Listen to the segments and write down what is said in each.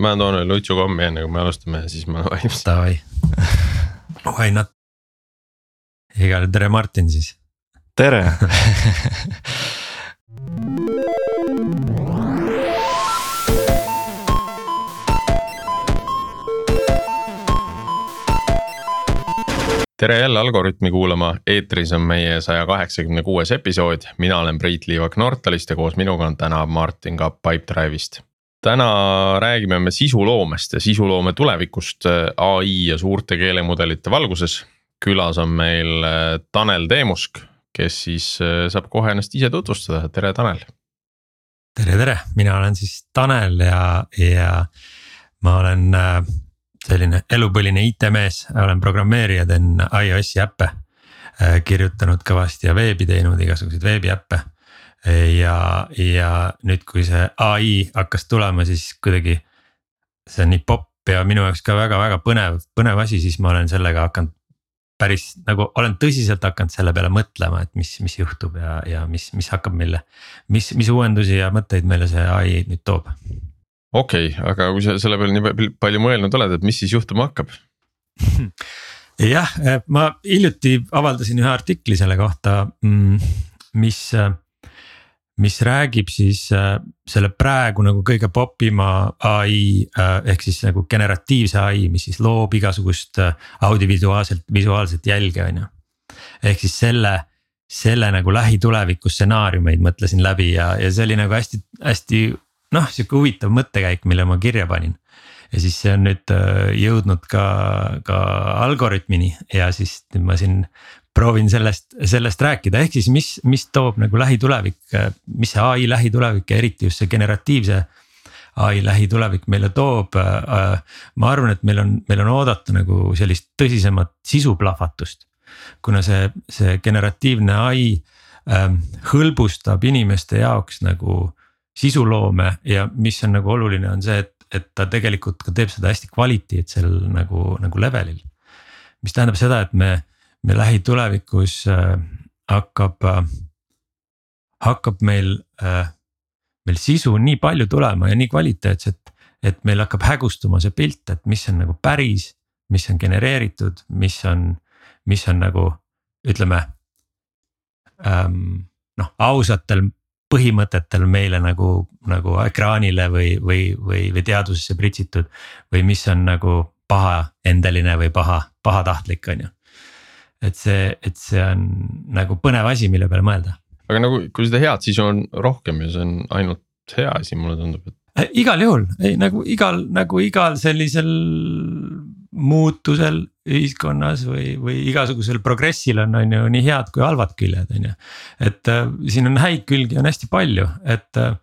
ma toon ühe lutsu kommi enne kui me alustame ja siis ma olen valmis. Davai, why not. igal tere, Martin siis. tere tere jälle Algorütmi kuulama, eetris on meie saja kaheksakümne kuues episood, mina olen Priit Liivak Nortalist ja koos minuga on täna Martin Kapp Pipedrive'ist. Täna räägime me sisuloomest ja sisuloome tulevikust äh, ai ja suurte keelemudelite valguses. külas on meil äh, Tanel Teemusk, kes siis äh, saab kohe ennast ise tutvustada, tere Tanel. tere, tere, mina olen siis Tanel ja, ja ma olen selline elupõline IT-mees, olen programmeerija, teen iOS-i äppe. Kirjutanud kõvasti ja veebi teinud igasuguseid veebiäppe. Ja, ja nüüd, kui see ai hakkas tulema, siis kuidagi see on nii popp ja minu jaoks ka väga-väga põnev, põnev asi, siis ma olen sellega hakanud päris nagu olen tõsiselt hakanud selle peale mõtlema, et mis, mis juhtub ja, ja mis, mis hakkab meile, mis, mis uuendusi ja mõtteid meile see ai nüüd toob okei okay,, aga kui sa selle peale nii palju mõelnud oled, et mis siis juhtuma hakkab? jah, ma hiljuti avaldasin ühe artikli selle kohta, mm, mis, mis räägib siis selle praegu nagu kõige popima ai ehk siis nagu generatiivse ai, mis siis loob igasugust audiovisuaalselt, visuaalset jälge, on ju. ehk siis selle selle nagu lähituleviku stsenaariumeid mõtlesin läbi ja, ja see oli nagu hästi, hästi noh, sihuke huvitav mõttekäik, mille ma kirja panin. ja siis see on nüüd äh, jõudnud ka, ka algoritmini ja siis ma siin proovin sellest, sellest rääkida, ehk siis mis, mis toob nagu lähitulevik, mis see ai lähitulevik ja eriti just see generatiivse ai lähitulevik meile toob. Ma arvan, et meil on, meil on oodata nagu sellist tõsisemat sisuplahvatust. kuna see, see generatiivne ai ähm, hõlbustab inimeste jaoks nagu sisuloome ja mis on nagu oluline, on see, et, et ta tegelikult ka teeb seda hästi kvaliteetsel nagu, nagu level'il. mis tähendab seda, et me lähitulevikus äh, hakkab äh,, hakkab meil äh,, meil sisu nii palju tulema ja nii kvaliteetset, et meil hakkab hägustuma see pilt, et mis on nagu päris, mis on genereeritud, mis on, mis on nagu ütleme ähm, noh, ausatel põhimõtetel meile nagu, nagu ekraanile või, või, või, või teadusesse pritsitud. või mis on nagu pahaendeline või paha, pahatahtlik, on ju. Et see, et see on nagu põnev asi, mille peale mõelda. aga nagu, kui seda head sisu on rohkem ja see on ainult hea asi, mulle tundub, et. Äh, igal juhul, ei nagu igal, nagu igal sellisel muutusel ühiskonnas või, või igasugusel progressil on, on ju nii head kui halvad küljed, on ju. et äh, siin on häid külgi on hästi palju, et äh,,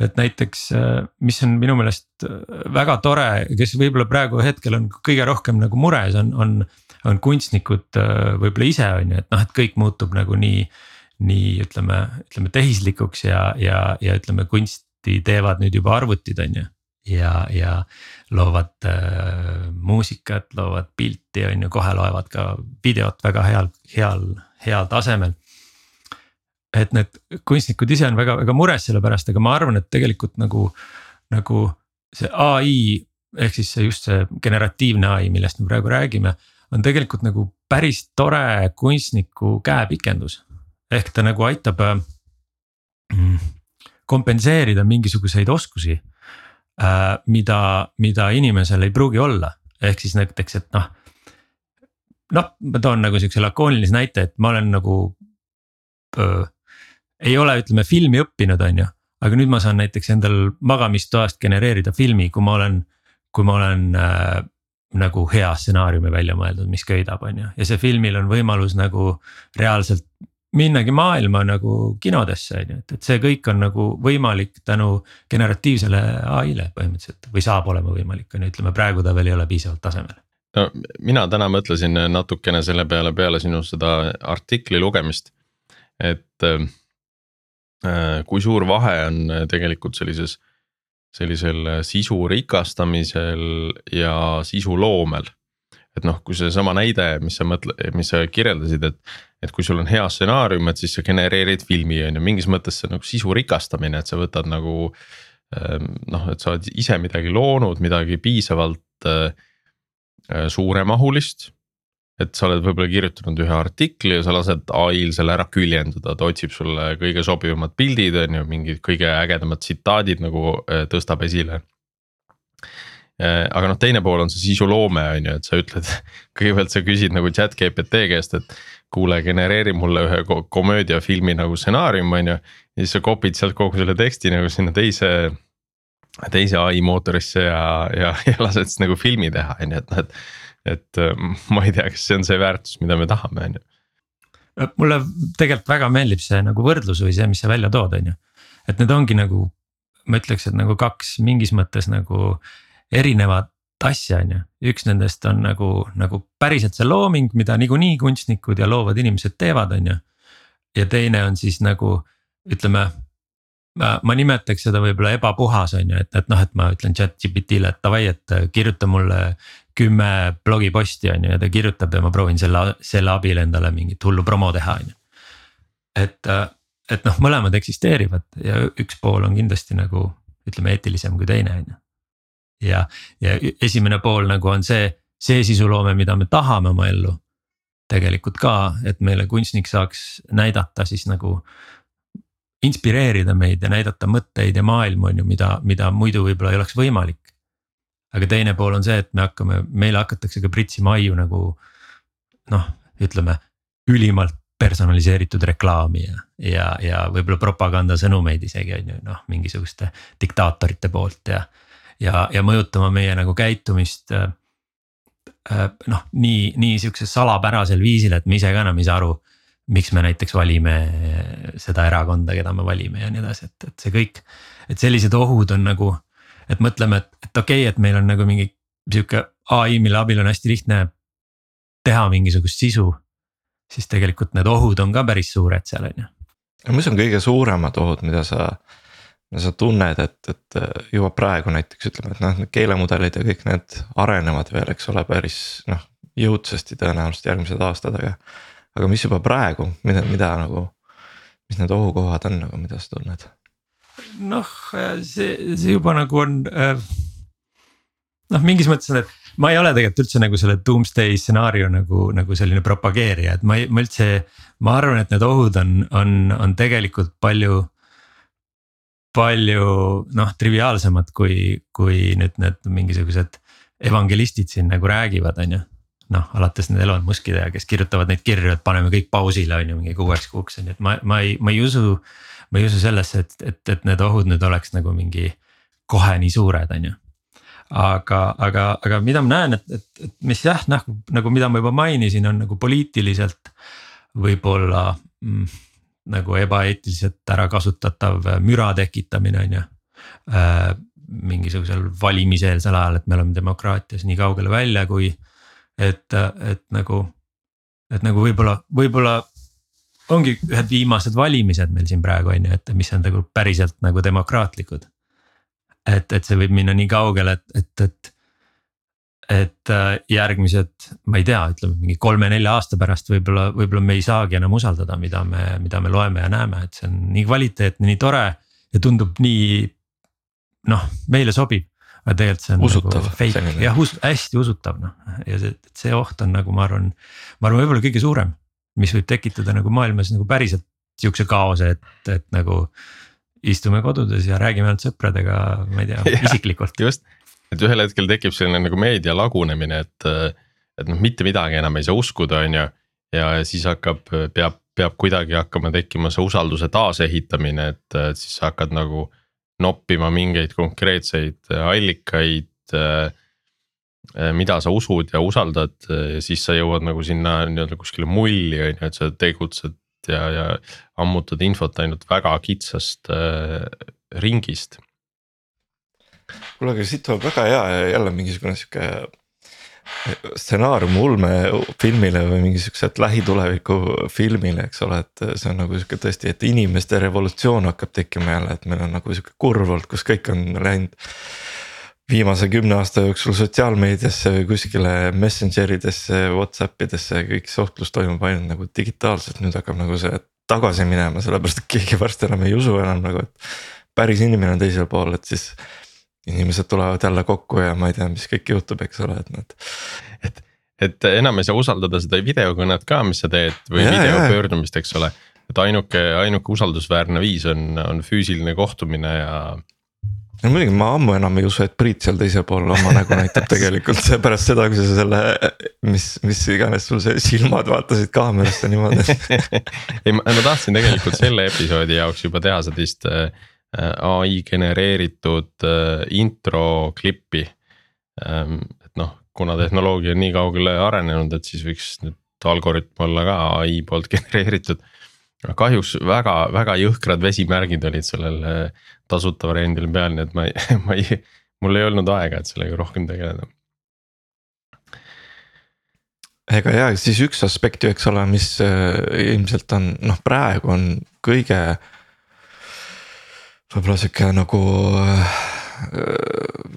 et näiteks äh, mis on minu meelest äh, väga tore, kes võib-olla praegu hetkel on kõige rohkem nagu mures, on, on. On kunstnikud äh, võib-olla ise on ju, et noh, et kõik muutub nagu nii, nii ütleme, ütleme tehislikuks ja, ja, ja ütleme kunsti teevad nüüd juba arvutid, on ju ja, ja loovad äh, muusikat, loovad pilti, on ju, kohe loevad ka videot väga heal, heal, heal tasemel. et need kunstnikud ise on väga-väga mures selle pärast, aga ma arvan, et tegelikult nagu, nagu see ai ehk siis see just see generatiivne ai, millest me praegu räägime, on tegelikult nagu päris tore kunstniku käepikendus. ehk ta nagu aitab äh, kompenseerida mingisuguseid oskusi Äh, mida, mida inimesel ei pruugi olla, ehk siis näiteks, et noh. noh, ma toon nagu siukse lakoonilise näite, et ma olen nagu öö, ei ole, ütleme filmi õppinud, on ju. aga nüüd ma saan näiteks endal magamistoast genereerida filmi, kui ma olen, kui ma olen äh, nagu hea stsenaariumi välja mõeldud, mis köidab, on ju, ja see filmil on võimalus nagu reaalselt minnagi maailma nagu kinodesse on ju, et, et see kõik on nagu võimalik tänu generatiivsele ai-le põhimõtteliselt või saab olema võimalik, on ju, ütleme praegu ta veel ei ole piisavalt tasemel. no mina täna mõtlesin natukene selle peale, peale sinu seda artikli lugemist. et äh, kui suur vahe on tegelikult sellises, sellisel sisu rikastamisel ja sisu loomel et noh, kui seesama näide, mis sa mõtle, mis sa kirjeldasid, et. et kui sul on hea stsenaarium, et siis sa genereerid filmi on ju, mingis mõttes see on nagu sisu rikastamine, et sa võtad nagu noh, et sa oled ise midagi loonud, midagi piisavalt suuremahulist et sa oled võib-olla kirjutanud ühe artikli ja sa lased ai-l selle ära küljendada, ta otsib sulle kõige sobivamad pildid, on ju, mingid kõige ägedamad tsitaadid nagu äh, tõstab esile. Äh, aga noh, teine pool on see sisuloome on ju, et sa ütled, kõigepealt sa küsid nagu chat GPT käest, et. kuule, genereeri mulle ühe komöödiafilmi nagu stsenaarium, on ju, ja siis sa copy'd sealt kogu selle teksti nagu sinna teise teise ai mootorisse ja, ja, ja lased siis nagu filmi teha, on ju, et noh, et et äh, ma ei tea, kas see on see väärtus, mida me tahame, on ju. mulle tegelikult väga meeldib see nagu võrdlus või see, mis sa välja tood, on ju. et need ongi nagu, ma ütleks, et nagu kaks mingis mõttes nagu erinevat asja, on ju. üks nendest on nagu, nagu päriselt see looming, mida niikuinii kunstnikud ja loovad inimesed teevad, on ju. ja teine on siis nagu ütleme ma, ma nimetaks seda võib-olla ebapuhas on ju, et, et noh, et ma ütlen chat GPT-le, et davai, et kirjuta mulle kümme blogiposti on ju ja ta kirjutab ja ma proovin selle, selle abil endale mingit hullu promo teha, on ju. et, et noh, mõlemad eksisteerivad ja üks pool on kindlasti nagu ütleme eetilisem kui teine, on ju. ja, ja esimene pool nagu on see, see sisuloome, mida me tahame oma ellu. tegelikult ka, et meile kunstnik saaks näidata siis nagu inspireerida meid ja näidata mõtteid ja maailmu on ju, mida, mida muidu võib-olla ei oleks võimalik aga teine pool on see, et me hakkame, meile hakatakse ka pritsima aiu nagu noh, ütleme ülimalt personaliseeritud reklaami ja, ja, ja võib-olla propagandasõnumeid isegi on ju noh, mingisuguste diktaatorite poolt ja. ja, ja mõjutama meie nagu käitumist äh, äh,. noh, nii, nii siukses salapärasel viisil, et me ise ka enam ei saa aru. miks me näiteks valime seda erakonda, keda me valime ja nii edasi, et, et see kõik, et sellised ohud on nagu et mõtleme, et, et okei okay,, et meil on nagu mingi sihuke ai, mille abil on hästi lihtne teha mingisugust sisu. siis tegelikult need ohud on ka päris suured seal on ju. mis on kõige suuremad ohud, mida sa, mida sa tunned, et, et juba praegu näiteks ütleme, et noh, need keelemudelid ja kõik need arenevad veel, eks ole, päris noh jõudsasti tõenäoliselt järgmised aastad, aga. aga mis juba praegu, mida, mida nagu, mis need ohukohad on nagu, mida sa tunned? Noh, see, see juba nagu on äh, noh, mingis mõttes on, et ma ei ole tegelikult üldse nagu selle doomsday stsenaarium nagu, nagu selline propageerija, et ma ei, ma üldse. ma arvan, et need ohud on, on, on tegelikult palju. palju noh, triviaalsemad kui, kui nüüd need mingisugused evangelistid siin nagu räägivad, on ju. noh, alates need Elon Muskide, kes kirjutavad neid kirju, et paneme kõik pausile, on ju, mingi kuueks kuuks on ju, et ma, ma ei, ma ei usu ma ei usu sellesse, et, et, et need ohud nüüd oleks nagu mingi kohe nii suured, on ju. aga, aga, aga mida ma näen, et, et, et mis jah, noh nagu mida ma juba mainisin, on nagu poliitiliselt võib-olla mm, nagu ebaeetiliselt ära kasutatav müra tekitamine, on ju äh, mingisugusel valimiseelsel ajal, et me oleme demokraatias nii kaugele välja, kui et, et nagu, et nagu võib-olla, võib-olla ongi ühed viimased valimised meil siin praegu on ju, et mis on nagu päriselt nagu demokraatlikud. et, et see võib minna nii kaugele, et, et, et. et äh, järgmised, ma ei tea, ütleme mingi kolme-nelja aasta pärast võib-olla, võib-olla me ei saagi enam usaldada, mida me, mida me loeme ja näeme, et see on nii kvaliteetne, nii tore ja tundub nii. noh, meile sobib, aga tegelikult see on usutav, nagu fake, jah us, hästi usutav noh ja see, see oht on nagu ma arvan, ma arvan, võib-olla kõige suurem mis võib tekitada nagu maailmas nagu päriselt sihukese kaose, et, et nagu. istume kodudes ja räägime ainult sõpradega, ma ei tea, isiklikult. just, et ühel hetkel tekib selline nagu meedia lagunemine, et, et noh, mitte midagi enam ei saa uskuda, on ju. ja siis hakkab, peab, peab kuidagi hakkama tekkima see usalduse taasehitamine, et, et siis sa hakkad nagu noppima mingeid konkreetseid allikaid mida sa usud ja usaldad, eh, siis sa jõuad nagu sinna nii-öelda kuskile mulli on ju, et sa tegutsed ja, ja ammutad infot ainult väga kitsast äh, ringist. kuule, aga siit tuleb väga hea jälle mingisugune sihuke stsenaarium ulmefilmile või mingi siukse lähituleviku filmile, eks ole, et see on nagu sihuke tõesti, et inimeste revolutsioon hakkab tekkima jälle, et meil on nagu sihuke kurv olnud, kus kõik on läinud viimase kümne aasta jooksul sotsiaalmeediasse või kuskile messenger idesse, Whatsapp idesse, kõik suhtlus toimub ainult nagu digitaalselt, nüüd hakkab nagu see tagasi minema, sellepärast et keegi varsti enam ei usu enam nagu, et. päris inimene on teisel pool, et siis. inimesed tulevad jälle kokku ja ma ei tea, mis kõik juhtub, eks ole, et nad. et, et enam ei saa usaldada seda videokõnet ka, mis sa teed või Ja, videopöördumist, eks ole. et ainuke, ainuke usaldusväärne viis on, on füüsiline kohtumine ja no muidugi ma ammu enam ei usu, et Priit seal teisel pool oma nägu näitab tegelikult pärast seda, kui sa selle, mis, mis iganes sul see silmad vaatasid kaamerasse niimoodi ei, ma, tahtsin tegelikult selle episoodi jaoks juba teha sellist äh, ai genereeritud äh, intro klippi ähm,. et noh, kuna tehnoloogia on nii kaugele arenenud, et siis võiks nüüd algoritm olla ka ai poolt genereeritud. Kahjuks väga-väga jõhkrad vesimärgid olid sellel äh, tasuta variandil peal, nii et ma ei, ma ei, mul ei olnud aega, et sellega rohkem tegeleda. ega ja siis üks aspekt ju, eks ole, mis äh, ilmselt on noh, praegu on kõige. võib-olla sihuke nagu äh,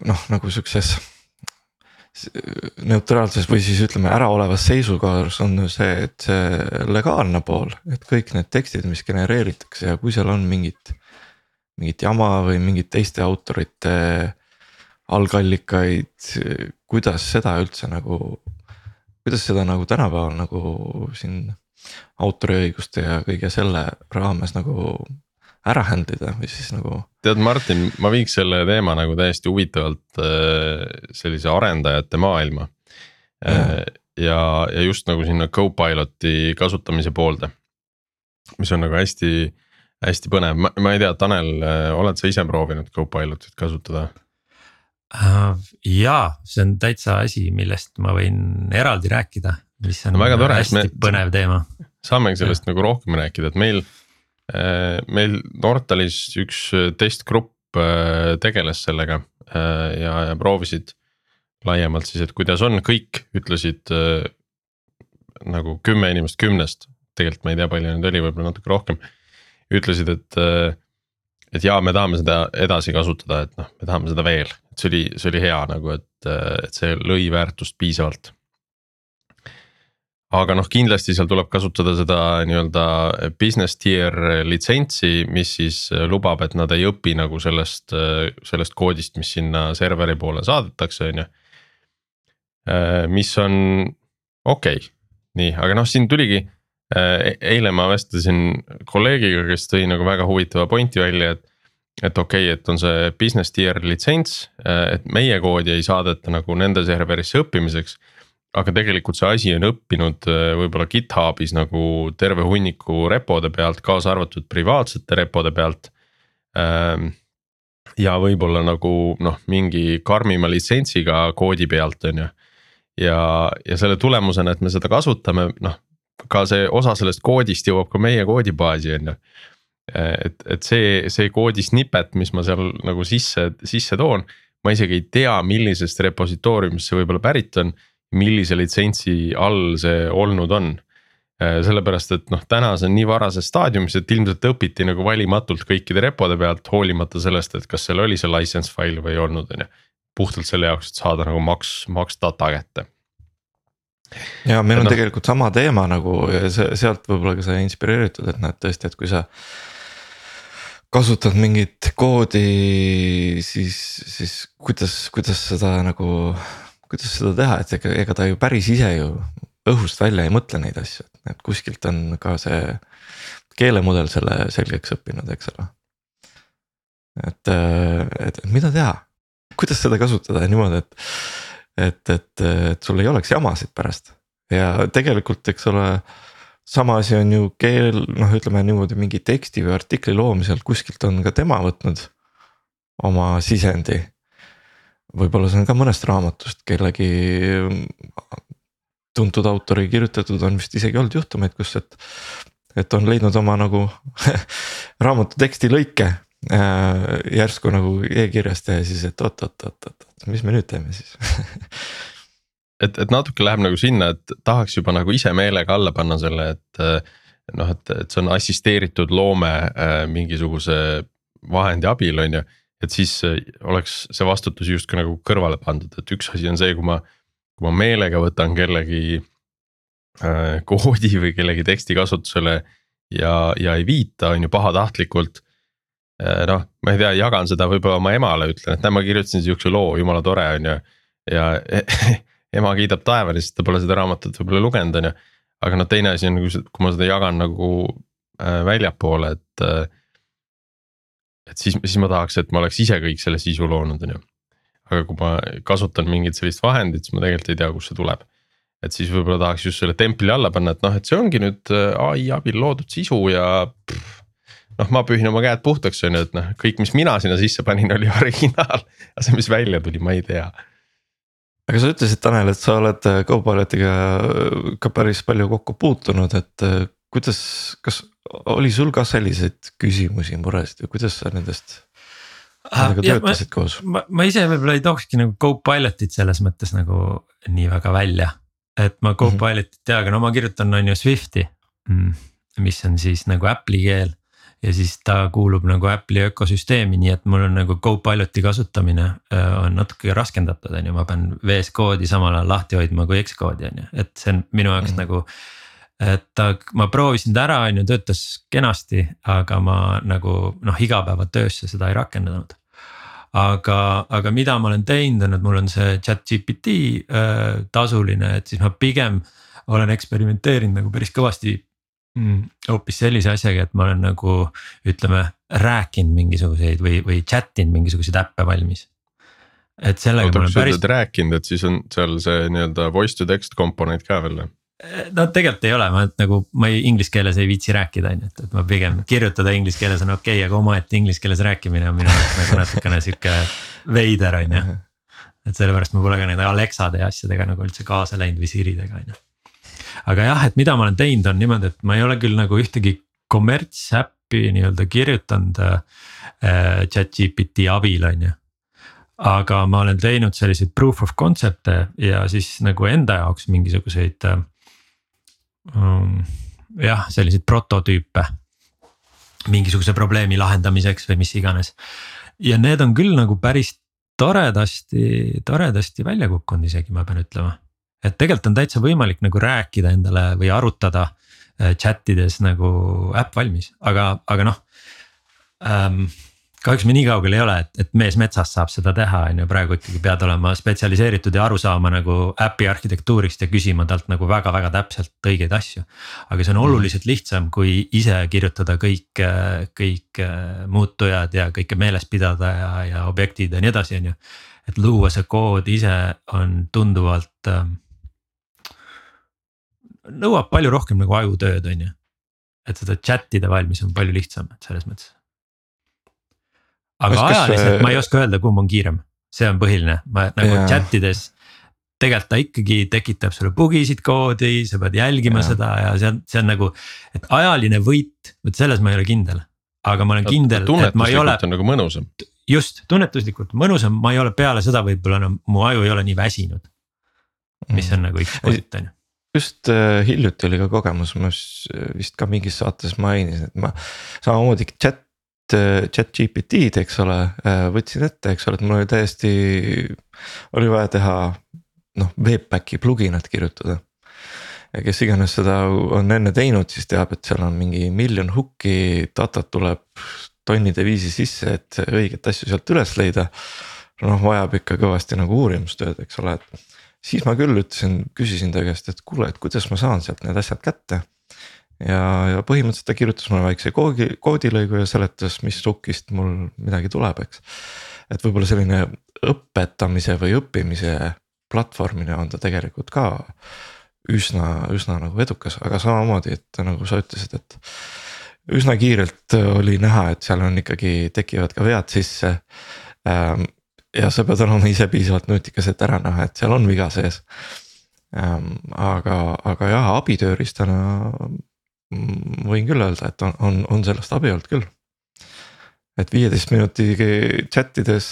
noh, nagu siukses. Neutraalses või siis ütleme äraolevas seisukorras on see, et see legaalne pool, et kõik need tekstid, mis genereeritakse ja kui seal on mingit. mingit jama või mingit teiste autorite algallikaid, kuidas seda üldse nagu kuidas seda nagu tänapäeval nagu siin autoriõiguste ja kõige selle raames nagu ära handle ida või siis nagu. tead, Martin, ma viiks selle teema nagu täiesti huvitavalt äh, sellise arendajate maailma. Äh, ja, ja just nagu sinna Copilot'i kasutamise poolde. mis on nagu hästi, hästi põnev, ma ei tea, Tanel, äh, oled sa ise proovinud Copilot'it kasutada? ja see on täitsa asi, millest ma võin eraldi rääkida, mis on no väga tore, hästi me, põnev teema. saamegi sellest ja. nagu rohkem rääkida, et meil, meil Nortalis üks testgrupp tegeles sellega ja, ja proovisid laiemalt siis, et kuidas on, kõik ütlesid nagu kümme inimest kümnest, tegelikult ma ei tea, palju neid oli, võib-olla natuke rohkem. ütlesid, et, et jaa, me tahame seda edasi kasutada, et noh, me tahame seda veel, et see oli, see oli hea nagu, et, et see lõi väärtust piisavalt. Aga noh, kindlasti seal tuleb kasutada seda nii-öelda business tier litsentsi, mis siis lubab, et nad ei õpi nagu sellest, sellest koodist, mis sinna serveri poole saadetakse, on ju. mis on okei okay., nii, aga noh, siin tuligi eile ma vestlesin kolleegiga, kes tõi nagu väga huvitava pointi välja, et. et okei okay,, et on see business tier litsents, et meie koodi ei saadeta nagu nende serverisse õppimiseks. Aga tegelikult see asi on õppinud võib-olla GitHubis nagu terve hunniku repode pealt, kaasa arvatud privaatsete repode pealt. ja võib-olla nagu noh, mingi karmima litsentsiga koodi pealt, on ju. ja, ja selle tulemusena, et me seda kasutame, noh ka see osa sellest koodist jõuab ka meie koodibaasi, on ju. et, et see, see koodi snippet, mis ma seal nagu sisse, sisse toon. ma isegi ei tea, millisest repositooriumist see võib-olla pärit on, millise litsentsi all see olnud on. sellepärast, et noh, täna see on nii varases staadiumis, et ilmselt õpiti nagu valimatult kõikide repode pealt, hoolimata sellest, et kas seal oli see license file või ei olnud, on ju. puhtalt selle jaoks, et saada nagu maks, maks data kätte ja meil on no. tegelikult sama teema nagu sealt võib-olla ka sai inspireeritud, et näed tõesti, et kui sa. kasutad mingit koodi, siis, siis kuidas, kuidas seda nagu, kuidas seda teha, et ega, ega ta ju päris ise ju õhust välja ei mõtle neid asju, et kuskilt on ka see keelemudel selle selgeks õppinud, eks ole. et, et mida teha, kuidas seda kasutada niimoodi, et et, et, et sul ei oleks jamasid pärast ja tegelikult, eks ole. sama asi on ju keel, noh, ütleme niimoodi mingi teksti või artikli loomisel, kuskilt on ka tema võtnud oma sisendi. Võib-olla see on ka mõnest raamatust kellegi tuntud autori kirjutatud, on vist isegi olnud juhtumeid, kus, et. et on leidnud oma nagu raamatu teksti lõike äh, järsku nagu e-kirjast ja siis, et oot-oot-oot-oot, mis me nüüd teeme siis et, et natuke läheb nagu sinna, et tahaks juba nagu ise meelega alla panna selle, et. noh, et, et see on assisteeritud loome äh, mingisuguse vahendi abil, on ju. Et siis oleks see vastutus justkui nagu kõrvale pandud, et üks asi on see, kui ma, kui ma meelega võtan kellegi äh, koodi või kellegi teksti kasutusele. ja, ja ei viita, on ju pahatahtlikult noh, ma ei tea, jagan seda võib-olla oma emale, ütlen, et näe, ma kirjutasin sihukese loo, jumala tore on ju. ja ema kiidab taevani, sest ta pole seda raamatut võib-olla lugenud, on ju. aga noh, teine asi on kui ma seda jagan nagu äh, väljapoole, et äh, et siis, siis ma tahaks, et ma oleks ise kõik selle sisu loonud, on ju. aga kui ma kasutan mingit sellist vahendit, siis ma tegelikult ei tea, kust see tuleb. et siis võib-olla tahaks just selle templi alla panna, et noh, et see ongi nüüd äh, ai abil loodud sisu ja. noh, ma pühin oma käed puhtaks, on ju, et noh, kõik, mis mina sinna sisse panin, oli originaal, aga see, mis välja tuli, ma ei tea aga sa ütlesid, Tanel, et sa oled Copilotiga ka päris palju kokku puutunud, et kuidas, kas oli sul ka selliseid küsimusi, muresid või kuidas sa nendest ah,? Nendega töötasid ma, koos? ma, ma ise võib-olla ei tookski nagu Copilotit selles mõttes nagu nii väga välja. et ma Copilotit mm -hmm. tean, aga no ma kirjutan on ju Swifti mm,, mis on siis nagu Apple'i keel ja siis ta kuulub nagu Apple'i ökosüsteemi, nii et mul on nagu Copiloti kasutamine äh, on natuke raskendatud, on ju, ma pean VS koodi samal ajal lahti hoidma kui X koodi on ju, et see on minu jaoks mm -hmm. nagu et ta, ma proovisin ta ära, on ju, töötas kenasti, aga ma nagu noh, igapäevatöösse seda ei rakendanud. aga, aga mida ma olen teinud, on, et mul on see chat GPT äh, tasuline, et siis ma pigem olen eksperimenteerinud nagu päris kõvasti mm, hoopis sellise asjaga, et ma olen nagu ütleme, rääkinud mingisuguseid või, või chat inud mingisuguseid äppe valmis. et sellega Oota, ma olen päris. rääkinud, et siis on seal see nii-öelda voice to text komponent ka veel või? No tegelikult ei ole, ma nagu, ma ei, inglise keeles ei viitsi rääkida, on ju, et, et ma pigem kirjutada inglise keeles on okei okay,, aga omaette inglise keeles rääkimine on minu jaoks nagu natukene sihuke veider, on ju. et sellepärast ma pole ka nende Alexade ja asjadega nagu üldse kaasa läinud või Siridega, on ju. aga jah, et mida ma olen teinud, on niimoodi, et ma ei ole küll nagu ühtegi kommertsäppi nii-öelda kirjutanud äh, chat GPT abil, on ju aga ma olen teinud selliseid proof of concept'e ja siis nagu enda jaoks mingisuguseid äh, jah, selliseid prototüüpe mingisuguse probleemi lahendamiseks või mis iganes. ja need on küll nagu päris toredasti, toredasti välja kukkunud isegi, ma pean ütlema. et tegelikult on täitsa võimalik nagu rääkida endale või arutada äh, chat ides nagu äpp valmis, aga, aga noh ähm, kahjuks me nii kaugel ei ole, et, et mees metsas saab seda teha, on ju, praegu ikkagi pead olema spetsialiseeritud ja aru saama nagu äpi arhitektuurist ja küsima talt nagu väga-väga täpselt õigeid asju. aga see on mhm. oluliselt lihtsam, kui ise kirjutada kõik, kõik muutujad ja kõike meeles pidada ja, ja objektid ja nii edasi, on ju. et luua see kood ise on tunduvalt ähm,. nõuab palju rohkem nagu ajutööd, on ju. et seda chat ida valmis on palju lihtsam, et selles mõttes aga kas, ajaliselt ma ei oska öelda, kumb on kiirem, see on põhiline, ma nagu yeah. chat ides tegelikult ta ikkagi tekitab sulle bugisid koodi, sa pead jälgima ja. seda ja see on, see on nagu, et ajaline võit, vot selles ma ei ole kindel. aga ma olen kindel, et ma ei ole. on nagu mõnusam. just, tunnetuslikult mõnusam, ma ei ole peale seda võib-olla enam no,, mu aju ei ole nii väsinud. mis on nagu üks point on ju just äh, hiljuti oli ka kogemus, ma vist ka mingis saates mainisin, et ma samamoodi chat Äh, chat GPT-d, eks ole, äh, võtsin ette, eks ole, et mul oli täiesti, oli vaja teha noh, Webpacki pluginat kirjutada. ja kes iganes seda on enne teinud, siis teab, et seal on mingi miljon hukki, datat tuleb tonnide viisi sisse, et õiget asju sealt üles leida. noh, vajab ikka kõvasti nagu uurimustööd, eks ole, et siis ma küll ütlesin, küsisin ta käest, et kuule, et kuidas ma saan sealt need asjad kätte ja, ja põhimõtteliselt ta kirjutas mulle väikse koodi, koodilõigu ja seletas, mis sukist mul midagi tuleb, eks. et võib-olla selline õpetamise või õppimise platvormina on ta tegelikult ka üsna, üsna nagu edukas, aga samamoodi, et nagu sa ütlesid, et. üsna kiirelt oli näha, et seal on ikkagi, tekivad ka vead sisse ähm,. ja sa pead olema ise piisavalt nutikas, et ära näha, et seal on viga sees ähm,. aga, aga jah, abitööriistana võin küll öelda, et on, on, on sellest abi olnud küll. et viieteist minuti chat ides,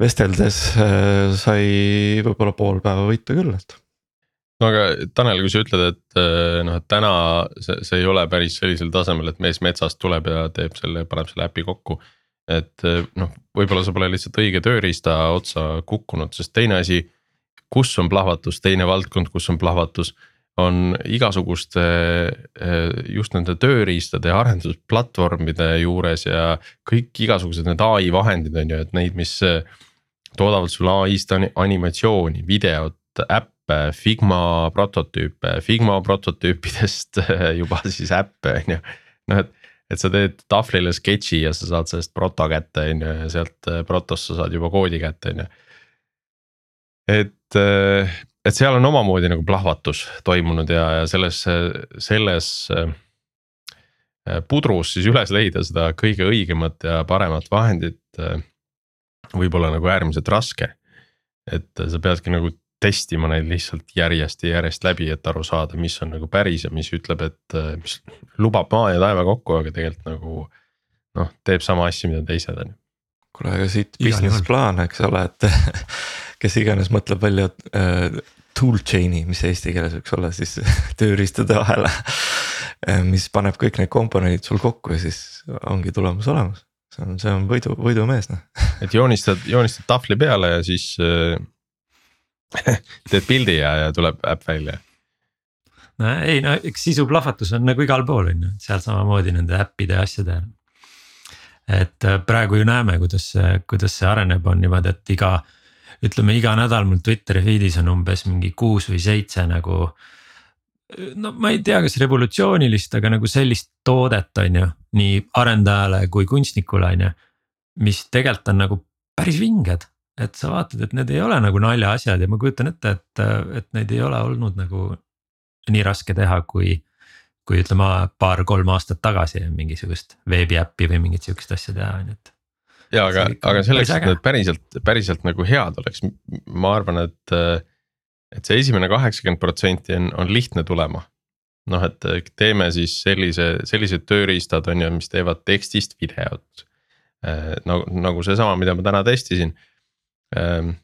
vesteldes äh, sai võib-olla pool päeva võita küll, et no aga Tanel, kui sa ütled, et äh, noh, et täna see, see ei ole päris sellisel tasemel, et mees metsast tuleb ja teeb selle, paneb selle äpi kokku. et äh, noh, võib-olla sa pole lihtsalt õige tööriista otsa kukkunud, sest teine asi, kus on plahvatus, teine valdkond, kus on plahvatus on igasuguste just nende tööriistade ja arendusplatvormide juures ja kõik igasugused need ai vahendid on ju, et neid, mis toodavad sulle ai-st animatsiooni, videot, äppe, Figma prototüüpe, Figma prototüüpidest juba siis äppe on ju. noh, et, et sa teed tahvlile sketši ja sa saad sellest proto kätte on ju ja sealt protost sa saad juba koodi kätte on ju. et, et seal on omamoodi nagu plahvatus toimunud ja, ja selles, selles pudrus siis üles leida seda kõige õigemat ja paremat vahendit võib olla nagu äärmiselt raske. et sa peadki nagu testima neid lihtsalt järjest ja järjest läbi, et aru saada, mis on nagu päris ja mis ütleb, et mis lubab maa ja taeva kokku, aga tegelikult nagu noh, teeb sama asja, mida teised on ju. kuule, aga siit business plaan, eks ole, et kes iganes mõtleb välja äh, tool chain'i, mis eesti keeles võiks olla siis tööriistade vahele. mis paneb kõik need komponendid sul kokku ja siis ongi tulemus olemas see on, see on võidu, võidumees noh. et joonistad, joonistad tahvli peale ja siis äh, teed pildi ja, ja tuleb äpp välja. no ei no eks sisu plahvatus on nagu igal pool on ju, seal samamoodi nende äppide ja asjade. et äh, praegu ju näeme, kuidas see, kuidas see areneb, on niimoodi, et iga ütleme iga nädal mul Twitteri feed'is on umbes mingi kuus või seitse nagu no ma ei tea, kas revolutsioonilist, aga nagu sellist toodet, on ju, nii arendajale kui kunstnikule, on ju. mis tegelikult on nagu päris vinged, et sa vaatad, et need ei ole nagu naljaasjad ja ma kujutan ette, et, et neid ei ole olnud nagu nii raske teha, kui. kui ütleme paar-kolm aastat tagasi mingisugust veebiäppi või mingit sihukest asja teha, on ju, et ja aga, aga selleks, et need päriselt, päriselt nagu head oleks, ma arvan, et et see esimene kaheksakümmend protsenti on, on lihtne tulema. noh, et teeme siis sellise, sellised tööriistad on ju, mis teevad tekstist videot. Äh, nagu, nagu seesama, mida ma täna testisin. Ähm,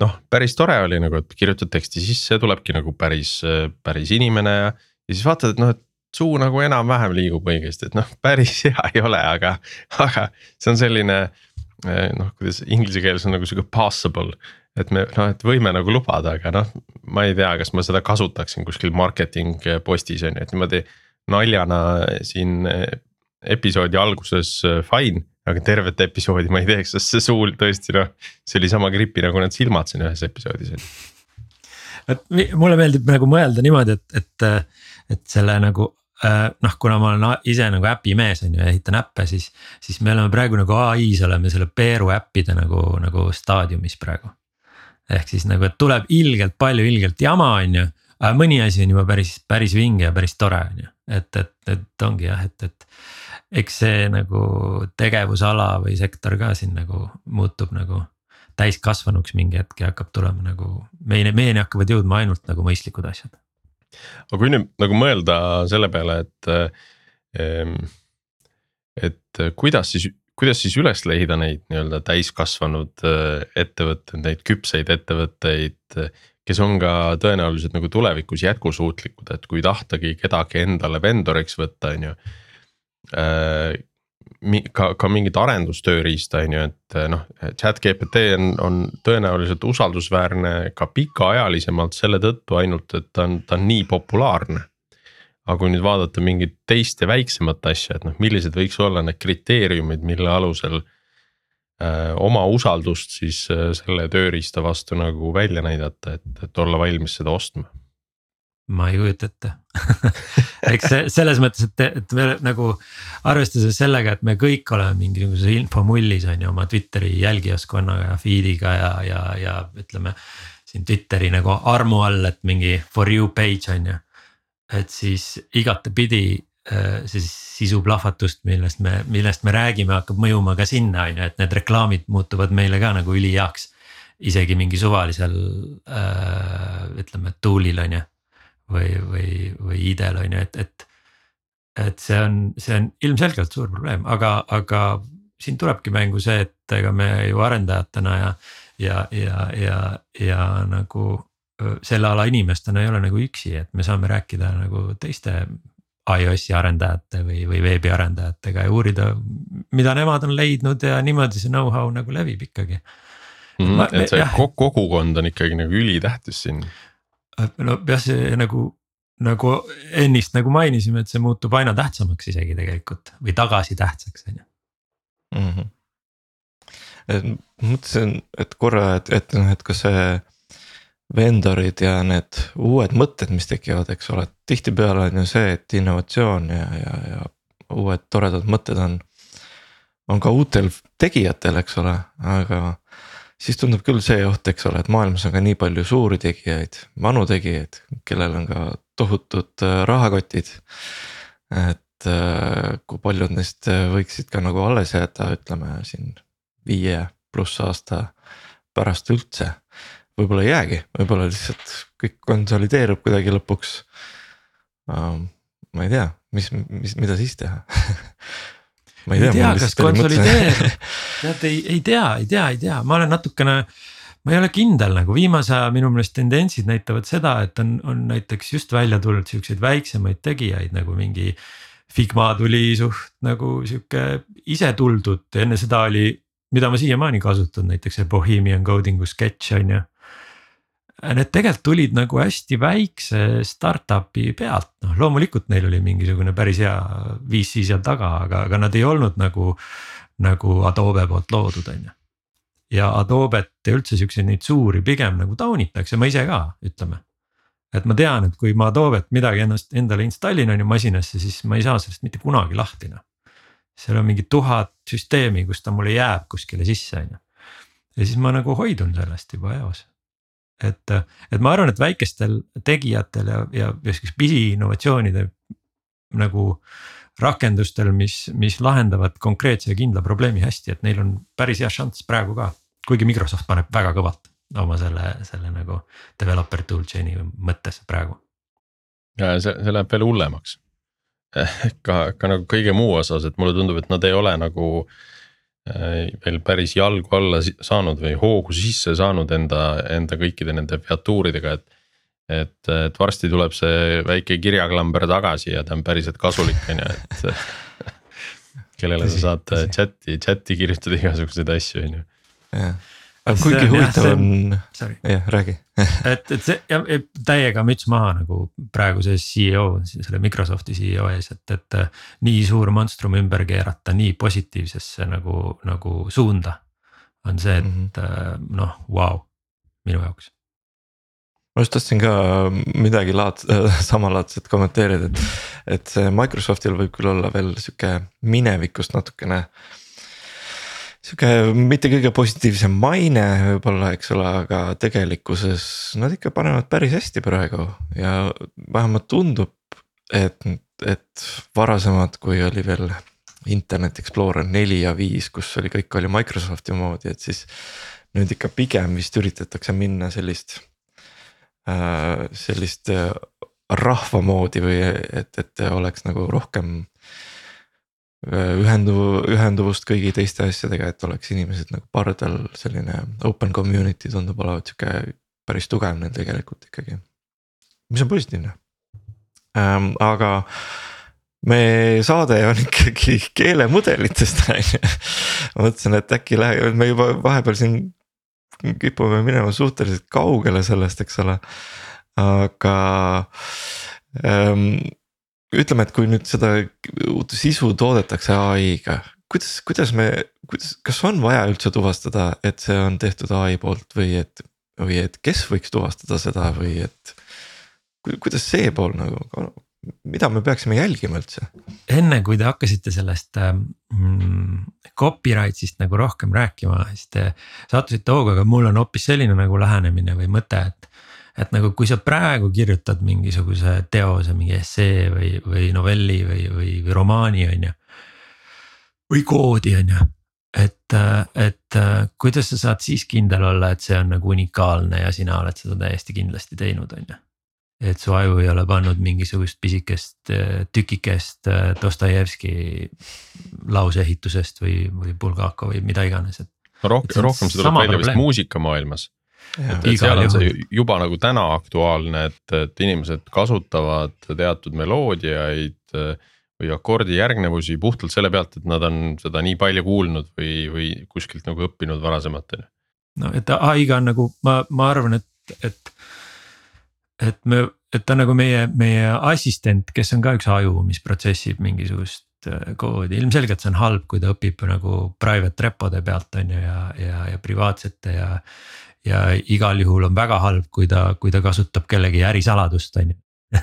noh, päris tore oli nagu, et kirjutad teksti sisse, tulebki nagu päris, päris inimene ja, ja siis vaatad, et noh, et suu nagu enam-vähem liigub õigesti, et noh, päris hea ei ole, aga, aga see on selline äh, noh, kuidas inglise keeles on nagu sihuke possible et me noh, et võime nagu lubada, aga noh, ma ei tea, kas ma seda kasutaksin kuskil marketing postis on ju, et niimoodi naljana siin episoodi alguses äh, fine. aga tervet episoodi ma ei teeks, sest see suul tõesti noh, see oli sama gripi nagu need silmad siin ühes episoodis on ju. mulle meeldib nagu mõelda niimoodi, et, et, et selle nagu noh, kuna ma olen ise nagu äpi mees on ju, ehitan äppe, siis, siis me oleme praegu nagu ai-s oleme selle Peeru äppide nagu, nagu staadiumis praegu ehk siis nagu, et tuleb ilgelt palju ilgelt jama, on ju. aga mõni asi on juba päris, päris vinge ja päris tore, on ju, et, et, et ongi jah, et, et. eks see nagu tegevusala või sektor ka siin nagu muutub nagu täiskasvanuks mingi hetk ja hakkab tulema nagu meile, meieni hakkavad jõudma ainult nagu mõistlikud asjad. Aga kui nüüd nagu mõelda selle peale, et, ehm, et kuidas siis kuidas siis üles leida neid nii-öelda täiskasvanud äh, ettevõtteid, neid küpseid ettevõtteid, kes on ka tõenäoliselt nagu tulevikus jätkusuutlikud, et kui tahtagi kedagi endale vendoriks võtta, on ju. Ka, ka mingit arendustööriista, on ju, et noh, chat GPT on, on tõenäoliselt usaldusväärne ka pikaajalisemalt selle tõttu ainult, et ta on, ta on nii populaarne aga kui nüüd vaadata mingit teist ja väiksemat asja, et noh, millised võiks olla need kriteeriumid, mille alusel äh, oma usaldust siis äh, selle tööriista vastu nagu välja näidata, et, et olla valmis seda ostma? Ma ei kujuta ette eks see selles mõttes, et, et me nagu arvestades sellega, et me kõik oleme mingisuguses infomullis on ju oma Twitteri jälgijaskonnaga ja feed'iga ja, ja, ja ütleme. siin Twitteri nagu armu all, et mingi for you page on ju et siis igatepidi äh, see sisuplahvatust, millest me, millest me räägime, hakkab mõjuma ka sinna, on ju, et need reklaamid muutuvad meile ka nagu üliheaks. isegi mingi suvalisel äh, ütleme tool'il on ju. Või, või, või ID-l on ju, et, et. et see on, see on ilmselgelt suur probleem, aga, aga siin tulebki mängu see, et ega me ju arendajatena ja, ja, ja, ja, ja nagu selle ala inimestena ei ole nagu üksi, et me saame rääkida nagu teiste iOS-i arendajate või, või veebiarendajatega ja uurida, mida nemad on leidnud ja niimoodi see know-how nagu levib ikkagi mm. et see jah. kogukond on ikkagi nagu ülitähtis siin. No jah, see nagu, nagu ennist nagu mainisime, et see muutub aina tähtsamaks isegi tegelikult või tagasi tähtsaks, on ju mm. -hmm. mõtlesin, et korra, et, et noh, et kas see vendorid ja need uued mõtted, mis tekivad, eks ole, tihtipeale on ju see, et innovatsioon ja, ja, ja uued toredad mõtted on. on ka uutel tegijatel, eks ole, aga siis tundub küll see oht, eks ole, et maailmas on ka nii palju suuri tegijaid, vanu tegijaid, kellel on ka tohutud äh, rahakotid. et äh, kui paljud neist äh, võiksid ka nagu alles jääda, ütleme siin viie pluss aasta pärast üldse. võib-olla ei jäägi, võib-olla lihtsalt kõik konsolideerub kuidagi lõpuks ma ei tea, mis, mis, mida siis teha ma ei tea, tea, kas konsolideerub, tead ei, ei tea, ei tea, ei tea, ma olen natukene. ma ei ole kindel nagu viimase aja minu meelest tendentsid näitavad seda, et on, on näiteks just välja tulnud siukseid väiksemaid tegijaid nagu mingi. Figma tuli suht nagu sihuke ise tuldud, enne seda oli, mida ma siiamaani kasutan, näiteks see Bohemian Coding'u sketš on ju need tegelikult tulid nagu hästi väikse startup'i pealt, noh loomulikult neil oli mingisugune päris hea VC seal taga, aga, aga nad ei olnud nagu, nagu Adobe poolt loodud, on ju. ja Adobet ja üldse siukseid neid suuri pigem nagu taunitakse, ma ise ka, ütleme. et ma tean, et kui ma Adobet midagi ennast endale installin on ju masinasse, siis ma ei saa sellest mitte kunagi lahti noh. seal on mingi tuhat süsteemi, kus ta mulle jääb kuskile sisse on ju. ja siis ma nagu hoidun sellest juba eos et, et ma arvan, et väikestel tegijatel ja, ja siukest pisiinnovatsioonide nagu rakendustel, mis, mis lahendavad konkreetse ja kindla probleemi hästi, et neil on päris hea šanss praegu ka. kuigi Microsoft paneb väga kõvalt oma selle, selle nagu developer tool chain'i mõttes praegu. ja see, see läheb veel hullemaks ka, ka nagu kõige muu osas, et mulle tundub, et nad ei ole nagu Äh, veel päris jalgu alla saanud või hoogu sisse saanud enda, enda kõikide nende featuuridega, et. et, et varsti tuleb see väike kirjaklamber tagasi ja ta on päriselt kasulik, on ju, et. kellele sa saad chat'i, chat'i kirjutada igasuguseid asju, on ju. jah aga kuigi huvitav on, jah räägi et, et see ja täiega müts maha nagu praeguse CEO, selle Microsofti CEO ees, et, et nii suur monstrum ümber keerata nii positiivsesse nagu, nagu suunda. on see, et mm -hmm. noh, vau, minu jaoks ma just tahtsin ka midagi laad- äh,, samalaadset kommenteerida, et, et see Microsoftil võib küll olla veel sihuke minevikust natukene äh, sihuke mitte kõige positiivsem maine võib-olla, eks ole, aga tegelikkuses nad ikka panevad päris hästi praegu ja vähemalt tundub, et, et varasemad, kui oli veel. Internet Explorer neli ja viis, kus oli, kõik oli Microsofti moodi, et siis nüüd ikka pigem vist üritatakse minna sellist äh,, sellist äh, rahva moodi või et, et oleks nagu rohkem Äh, ühenduv, ühenduvust kõigi teiste asjadega, et oleks inimesed nagu pardal, selline open community tundub olevat sihuke päris tugev neil tegelikult ikkagi. mis on positiivne ähm,, aga me saade on ikkagi keelemudelitest on ju. ma mõtlesin, et äkki läheb, me juba vahepeal siin kipume minema suhteliselt kaugele sellest, eks ole. aga ähm, ütleme, et kui nüüd seda uut sisu toodetakse ai-ga, kuidas, kuidas me, kuidas, kas on vaja üldse tuvastada, et see on tehtud ai poolt või et, või et kes võiks tuvastada seda või et. kuidas see pool nagu, mida me peaksime jälgima üldse? enne kui te hakkasite sellest mm, copyright'ist nagu rohkem rääkima, siis te sattusite hooga, aga mul on hoopis selline nagu lähenemine või mõte, et et nagu, kui sa praegu kirjutad mingisuguse teose, mingi essee või, või novelli või, või, või romaani, on ju. või koodi, on ju, et, et kuidas sa saad siis kindel olla, et see on nagu unikaalne ja sina oled seda täiesti kindlasti teinud, on ju et su aju ei ole pannud mingisugust pisikest tükikest Dostojevski lauseehitusest või, või Bulgakov või mida iganes, et. rohkem, rohkem see tuleb välja vist muusikamaailmas et, et seal on see juba nagu täna aktuaalne, et, et inimesed kasutavad teatud meloodiaid äh, või akordi järgnevusi puhtalt selle pealt, et nad on seda nii palju kuulnud või, või kuskilt nagu õppinud varasemalt on ju. no et ai-ga on nagu ma, ma arvan, et, et et me, et ta on nagu meie, meie assistent, kes on ka üks aju, mis protsessib mingisugust äh, koodi, ilmselgelt see on halb, kui ta õpib nagu private repode pealt on ju ja, ja, ja privaatsete ja. Ja igal juhul on väga halb, kui ta, kui ta kasutab kellegi ärisaladust, on ju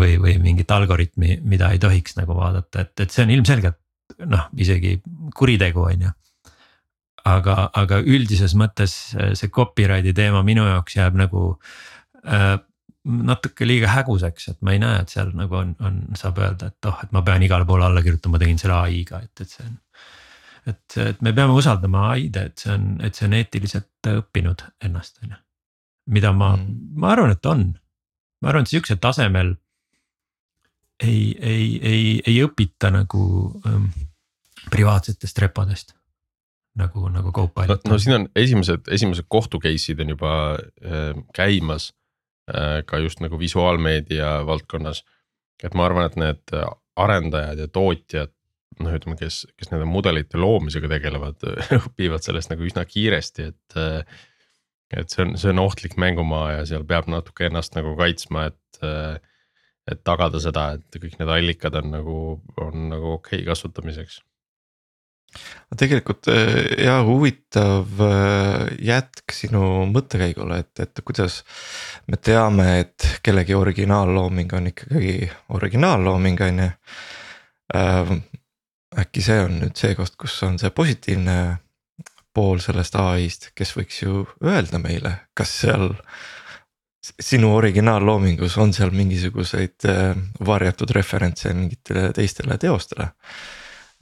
või, või mingit algoritmi, mida ei tohiks nagu vaadata, et, et see on ilmselgelt noh, isegi kuritegu, on ju aga, aga üldises mõttes see copyright'i teema minu jaoks jääb nagu äh, natuke liiga häguseks, et ma ei näe, et seal nagu on, on, saab öelda, et oh, et ma pean igale poole alla kirjutama, tegin selle ai-ga, et, et see on. Et, et me peame usaldama ai-d, et see on, et see on eetiliselt õppinud ennast, on ju. mida ma mm., ma arvan, et on, ma arvan, et sihukesel tasemel. ei, ei, ei, ei õpita nagu ähm, privaatsetest repodest nagu, nagu Copilot no,. no siin on esimesed, esimesed kohtu case'id on juba äh, käimas Äh, ka just nagu visuaalmeedia valdkonnas. et ma arvan, et need arendajad ja tootjad, noh, ütleme, kes, kes nende mudelite loomisega tegelevad õpivad sellest nagu üsna kiiresti, et. et see on, see on ohtlik mängumaa ja seal peab natuke ennast nagu kaitsma, et. et tagada seda, et kõik need allikad on nagu, on nagu okei okay kasutamiseks tegelikult äh, ja huvitav äh, jätk sinu mõttekäigule, et, et kuidas me teame, et kellegi originaallooming on ikkagi originaallooming, on ju. Äh, äkki see on nüüd see koht, kus on see positiivne pool sellest ai-st, kes võiks ju öelda meile, kas seal sinu originaalloomingus on seal mingisuguseid varjatud referentse mingitele teistele teostele?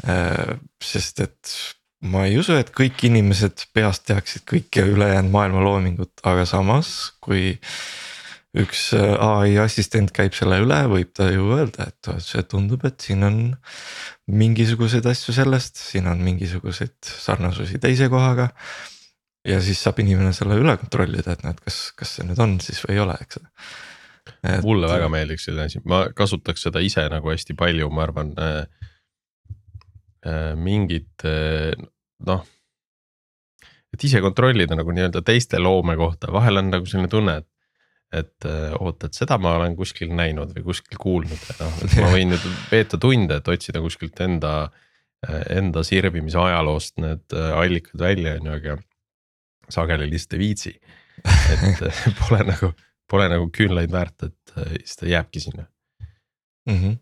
Äh, sest et ma ei usu, et kõik inimesed peast teaksid kõike ülejäänud maailma loomingut, aga samas, kui üks äh, ai assistent käib selle üle, võib ta ju öelda, et see tundub, et siin on mingisuguseid asju sellest, siin on mingisuguseid sarnasusi teise kohaga. ja siis saab inimene selle üle kontrollida, et näed, kas, kas see nüüd on siis või ei ole, eks. mulle väga meeldiks selline asi, ma kasutaks seda ise nagu hästi palju, ma arvan äh, Äh, mingit äh, noh. et ise kontrollida nagu nii-öelda teiste loome kohta, vahel on nagu selline tunne, et. Et äh, oota, et seda ma olen kuskil näinud või kuskil kuulnud, noh, et ma võin nüüd veeta tunde, et otsida kuskilt enda. Enda sirvimise ajaloost need allikad välja, on ju, aga sageli lihtsalt ei viitsi. et pole nagu, pole nagu küünlaid väärt, et siis ta jääbki sinna mm. -hmm.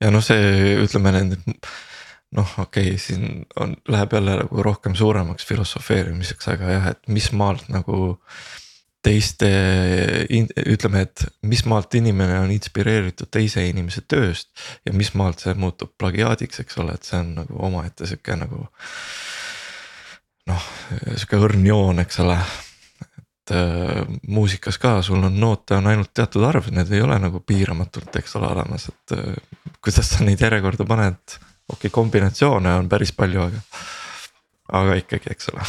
ja noh, see ütleme nende noh, okei okay,, siin on, läheb jälle nagu rohkem suuremaks filosofeerimiseks, aga jah, et mis maalt nagu. Teiste, ütleme, et mis maalt inimene on inspireeritud teise inimese tööst ja mis maalt see muutub plagiaadiks, eks ole, et see on nagu omaette sihuke nagu. noh, sihuke õrn joon, eks ole et äh, muusikas ka, sul on noote on ainult teatud arv, need ei ole nagu piiramatult, eks ole, olemas, et äh, kuidas sa neid järjekorda paned okei okay,, kombinatsioone on päris palju, aga, aga ikkagi, eks ole.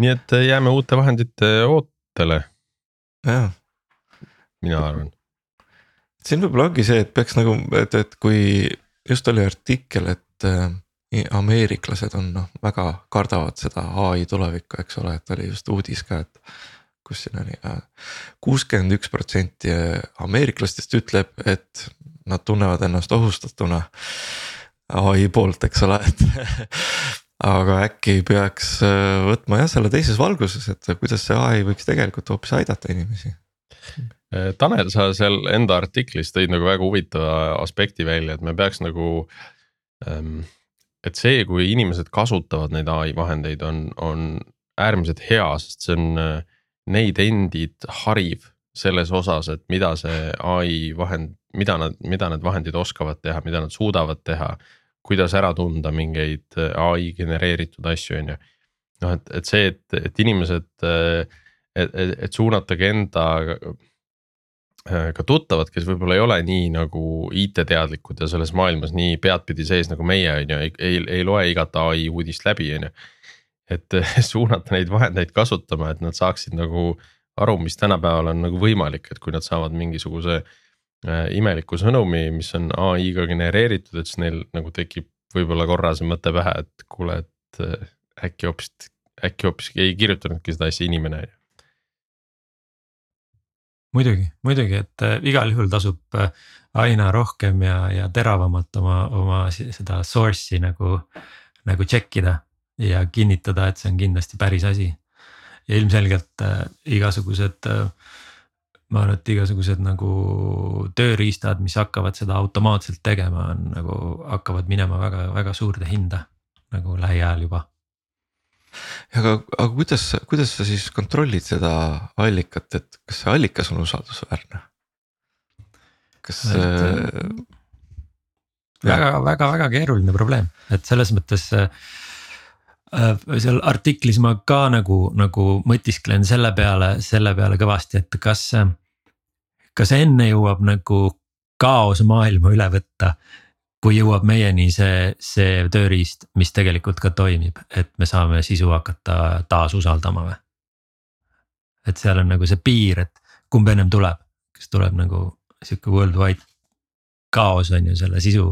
Nii et äh, jääme uute vahendite ootele. jah. mina arvan. siin võib-olla ongi see, et peaks nagu, et, et kui just oli artikkel, et äh, ameeriklased on noh, väga kardavad seda ai tulevikku, eks ole, et oli just uudis ka, et kus siin oli, äh, kuuskümmend üks protsenti ameeriklastest ütleb, et nad tunnevad ennast ohustatuna ai poolt, eks ole, et aga äkki peaks äh, võtma jah, selle teises valguses, et kuidas see ai võiks tegelikult hoopis aidata inimesi. Äh, Tanel, sa seal enda artiklis tõid nagu väga huvitava aspekti välja, et me peaks nagu ähm,. et see, kui inimesed kasutavad neid ai vahendeid, on, on äärmiselt hea, sest see on äh, neid endid hariv selles osas, et mida see ai vahend, mida nad, mida need vahendid oskavad teha, mida nad suudavad teha. Kuidas ära tunda mingeid äh, ai genereeritud asju, on ju. noh, et, et see, et, et inimesed, äh, et, et, et suunatagi enda äh, ka tuttavad, kes võib-olla ei ole nii nagu IT-teadlikud ja selles maailmas nii peadpidi sees nagu meie on ju, ei, ei, ei loe igat ai uudist läbi, on ju. et suunata neid vahendeid kasutama, et nad saaksid nagu aru, mis tänapäeval on nagu võimalik, et kui nad saavad mingisuguse äh, imeliku sõnumi, mis on ai-ga genereeritud, et siis neil nagu tekib võib-olla korra see mõte pähe, et kuule, et äh, äkki hoopis äkki hoopis ei kirjutanudki seda asja inimene muidugi, muidugi, et äh, igal juhul tasub äh, aina rohkem ja, ja teravamalt oma, oma seda source'i nagu, nagu check ida ja kinnitada, et see on kindlasti päris asi. ja ilmselgelt äh, igasugused äh, ma arvan, et igasugused nagu tööriistad, mis hakkavad seda automaatselt tegema, on nagu hakkavad minema väga-väga suurde hinda nagu lähiajal juba. aga, aga kuidas, kuidas sa siis kontrollid seda allikat, et kas see allikas on usaldusväärne? kas äh,? väga-väga-väga keeruline probleem, et selles mõttes äh, Äh, seal artiklis ma ka nagu, nagu mõtisklen selle peale, selle peale kõvasti, et kas. Kas enne jõuab nagu kaos maailma üle võtta, kui jõuab meieni see, see tööriist, mis tegelikult ka toimib, et me saame sisu hakata taas usaldama või? et seal on nagu see piir, et kumb ennem tuleb, kas tuleb nagu sihuke worldwide kaos on ju selle sisu,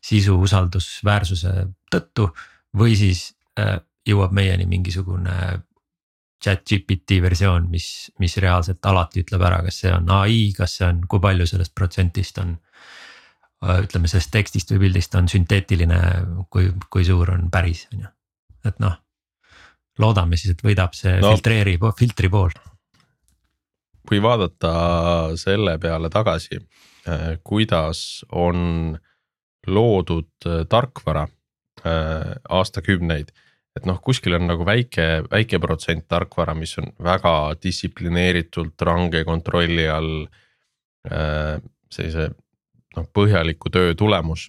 sisu usaldusväärsuse tõttu või siis Äh, jõuab meieni mingisugune chat GPT versioon, mis, mis reaalselt alati ütleb ära, kas see on ai, kas see on, kui palju sellest protsentist on. Äh, ütleme sellest tekstist või pildist on sünteetiline, kui, kui suur on päris, on ju, et noh. loodame siis, et võidab see no, filtreeri, filtri pool. kui vaadata selle peale tagasi, äh, kuidas on loodud tarkvara aastakümneid et noh, kuskil on nagu väike, väike protsent tarkvara, mis on väga distsiplineeritult range kontrolli all äh,. sellise noh, põhjaliku töö tulemus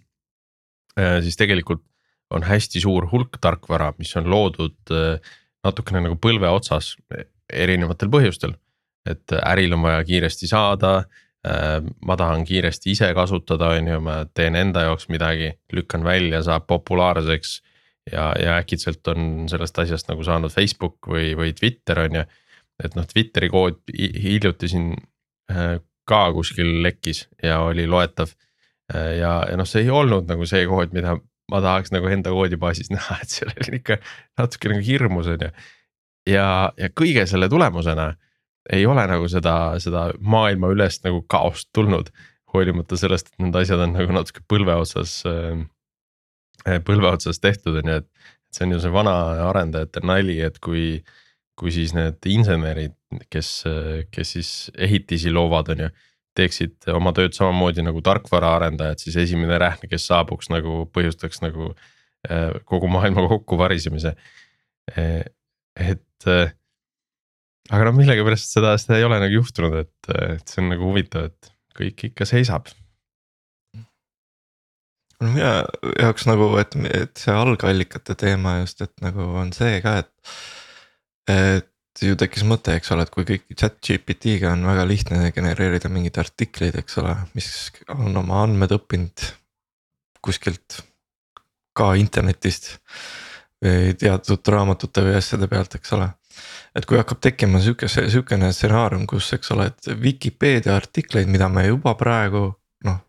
äh,. siis tegelikult on hästi suur hulk tarkvara, mis on loodud äh, natukene nagu põlve otsas erinevatel põhjustel. et äril on vaja kiiresti saada äh,, ma tahan kiiresti ise kasutada, on ju, ma teen enda jaoks midagi, lükkan välja, saab populaarseks ja, ja äkitselt on sellest asjast nagu saanud Facebook või, või Twitter on ju. et noh, Twitteri kood hiljuti siin äh, ka kuskil lekkis ja oli loetav. Ja, ja noh, see ei olnud nagu see kood, mida ma tahaks nagu enda koodibaasis näha, et seal oli ikka natuke nagu hirmus on ju. ja, ja kõige selle tulemusena ei ole nagu seda, seda maailmaülest nagu kaost tulnud. hoolimata sellest, et need asjad on nagu natuke põlve otsas äh, põlve otsas tehtud, on ju, et. see on ju see vana arendajate nali, et kui, kui siis need insenerid, kes, kes siis ehitisi loovad, on ju. teeksid oma tööd samamoodi nagu tarkvaraarendajad, siis esimene rähn, kes saabuks nagu põhjustaks nagu eh, kogu maailma kokkuvarisemise. Eh, et aga noh, millegipärast seda, seda ei ole nagu juhtunud, et, et see on nagu huvitav, et kõik ikka seisab mina jaoks nagu, et, et see algallikate teema just, et nagu on see ka, et. et ju tekkis mõte, eks ole, et kui kõik chat GPT-ga on väga lihtne genereerida mingeid artikleid, eks ole, mis on oma andmed õppinud kuskilt ka internetist. või teatud raamatute või asjade pealt, eks ole. et kui hakkab tekkima sihuke, sihukene stsenaarium, kus, eks ole, et Vikipeedia artikleid, mida me juba praegu noh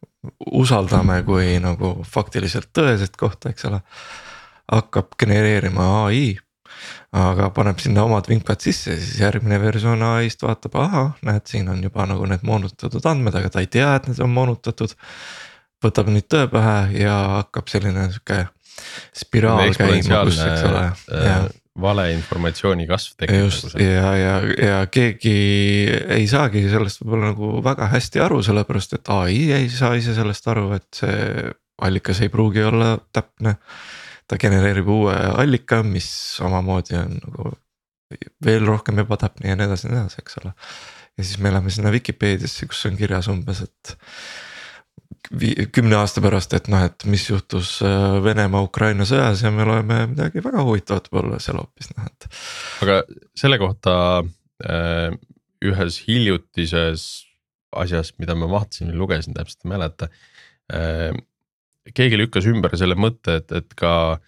usaldame kui nagu faktiliselt tõeset kohta, eks ole. hakkab genereerima ai, aga paneb sinna omad vingad sisse, siis järgmine versioon ai-st vaatab, ahah, näed, siin on juba nagu need moonutatud andmed, aga ta ei tea, et need on moonutatud. võtab nüüd tõe pähe ja hakkab selline sihuke spiraal käima, kus, eks ole äh, valeinformatsiooni kasv tekib. just nagu ja, ja, ja keegi ei saagi sellest võib-olla nagu väga hästi aru, sellepärast et ai ei saa ise sellest aru, et see allikas ei pruugi olla täpne. ta genereerib uue allika, mis samamoodi on nagu veel rohkem ebatäpne ja nii edasi ja nii edasi, eks ole. ja siis me läheme sinna Vikipeediasse, kus on kirjas umbes, et kümne aasta pärast, et noh, et mis juhtus äh, Venemaa-Ukraina sõjas ja me loeme midagi väga huvitavat võib-olla seal hoopis noh, et. aga selle kohta äh, ühes hiljutises asjas, mida ma vaatasin või lugesin, täpselt ei mäleta äh,. keegi lükkas ümber selle mõtte, et, et ka